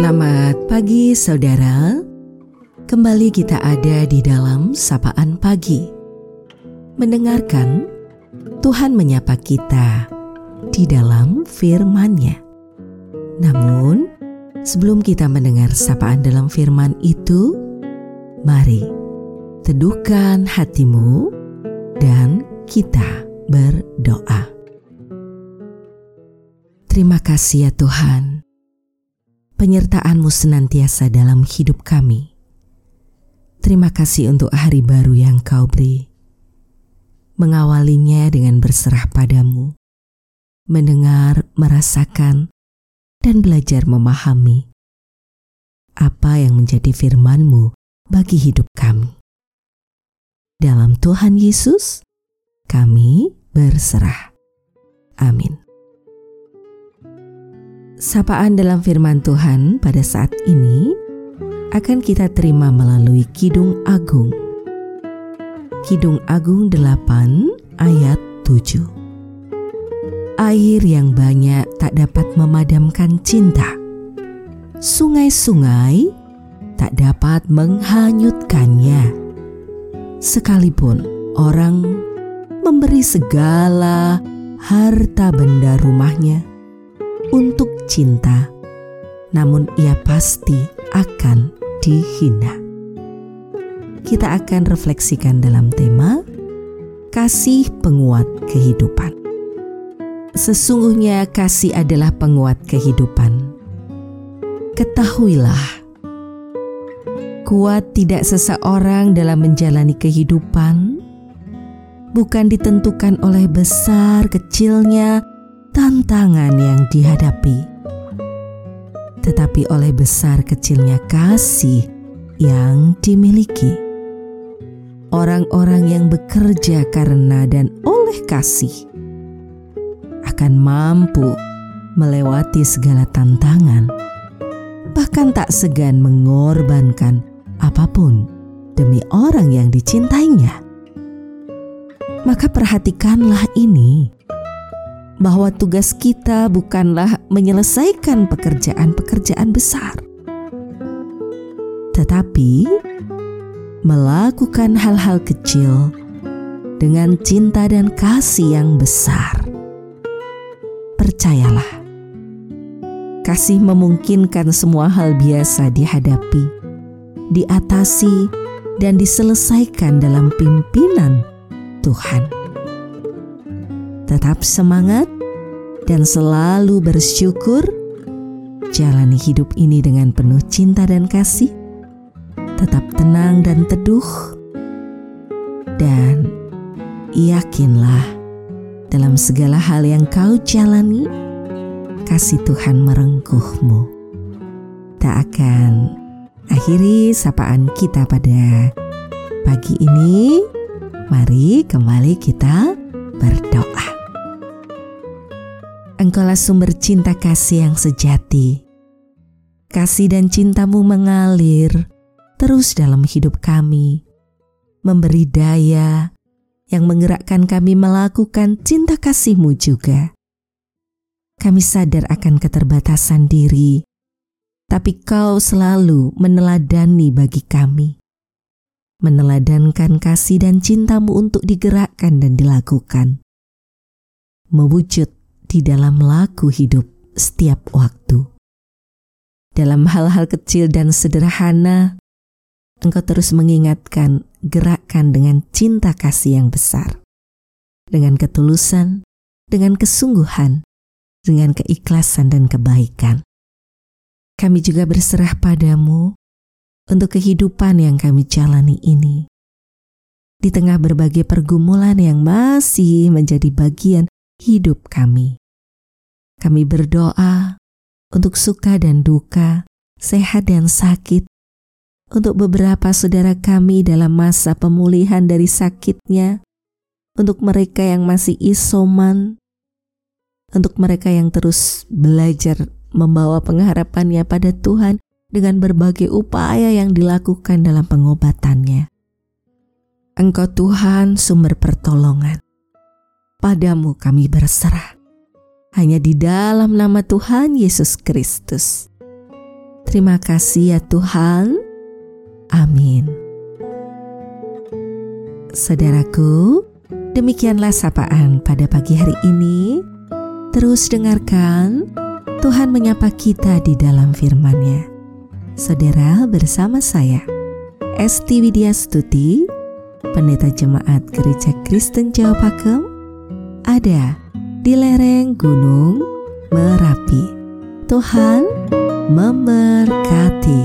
Selamat pagi saudara. Kembali kita ada di dalam sapaan pagi. Mendengarkan Tuhan menyapa kita di dalam firman-Nya. Namun, sebelum kita mendengar sapaan dalam firman itu, mari teduhkan hatimu dan kita berdoa. Terima kasih ya Tuhan penyertaan-Mu senantiasa dalam hidup kami. Terima kasih untuk hari baru yang Kau beri. Mengawalinya dengan berserah padamu, mendengar, merasakan, dan belajar memahami apa yang menjadi firman-Mu bagi hidup kami. Dalam Tuhan Yesus, kami berserah. Amin. Sapaan dalam firman Tuhan pada saat ini akan kita terima melalui Kidung Agung. Kidung Agung 8 ayat 7. Air yang banyak tak dapat memadamkan cinta. Sungai-sungai tak dapat menghanyutkannya. Sekalipun orang memberi segala harta benda rumahnya untuk cinta, namun ia pasti akan dihina. Kita akan refleksikan dalam tema kasih penguat kehidupan. Sesungguhnya kasih adalah penguat kehidupan. Ketahuilah, kuat tidak seseorang dalam menjalani kehidupan bukan ditentukan oleh besar kecilnya tantangan yang dihadapi, tetapi oleh besar kecilnya kasih yang dimiliki. Orang-orang yang bekerja karena dan oleh kasih akan mampu melewati segala tantangan, bahkan tak segan mengorbankan apa pun demi orang yang dicintainya. Maka perhatikanlah ini bahwa tugas kita bukanlah menyelesaikan pekerjaan-pekerjaan besar, tetapi melakukan hal-hal kecil dengan cinta dan kasih yang besar. Percayalah, kasih memungkinkan semua hal biasa dihadapi, diatasi, dan diselesaikan dalam pimpinan Tuhan tetap semangat dan selalu bersyukur. Jalani hidup ini dengan penuh cinta dan kasih. Tetap tenang dan teduh, dan yakinlah dalam segala hal yang kau jalani, kasih Tuhan merengkuhmu. Tak akan akhiri sapaan kita pada pagi ini. Mari kembali kita berdoa. Engkaulah sumber cinta kasih yang sejati. Kasih dan cintamu mengalir terus dalam hidup kami, memberi daya yang menggerakkan kami melakukan cinta kasihmu juga. Kami sadar akan keterbatasan diri, tapi kau selalu meneladani bagi kami. Meneladankan kasih dan cintamu untuk digerakkan dan dilakukan. Mewujud di dalam laku hidup setiap waktu. Dalam hal-hal kecil dan sederhana, engkau terus mengingatkan gerakan dengan cinta kasih yang besar. Dengan ketulusan, dengan kesungguhan, dengan keikhlasan dan kebaikan. Kami juga berserah padamu untuk kehidupan yang kami jalani ini. Di tengah berbagai pergumulan yang masih menjadi bagian hidup kami. Kami berdoa untuk suka dan duka, sehat dan sakit, untuk beberapa saudara kami dalam masa pemulihan dari sakitnya, untuk mereka yang masih isoman, untuk mereka yang terus belajar membawa pengharapannya pada Tuhan dengan berbagai upaya yang dilakukan dalam pengobatannya. Engkau Tuhan sumber pertolongan. Padamu kami berserah hanya di dalam nama Tuhan Yesus Kristus. Terima kasih ya Tuhan. Amin. Saudaraku, demikianlah sapaan pada pagi hari ini. Terus dengarkan Tuhan menyapa kita di dalam firman-Nya. Saudara bersama saya, Esti Widya Stuti, Pendeta Jemaat Gereja Kristen Jawa Pakem, ada di lereng Gunung Merapi. Tuhan memberkati.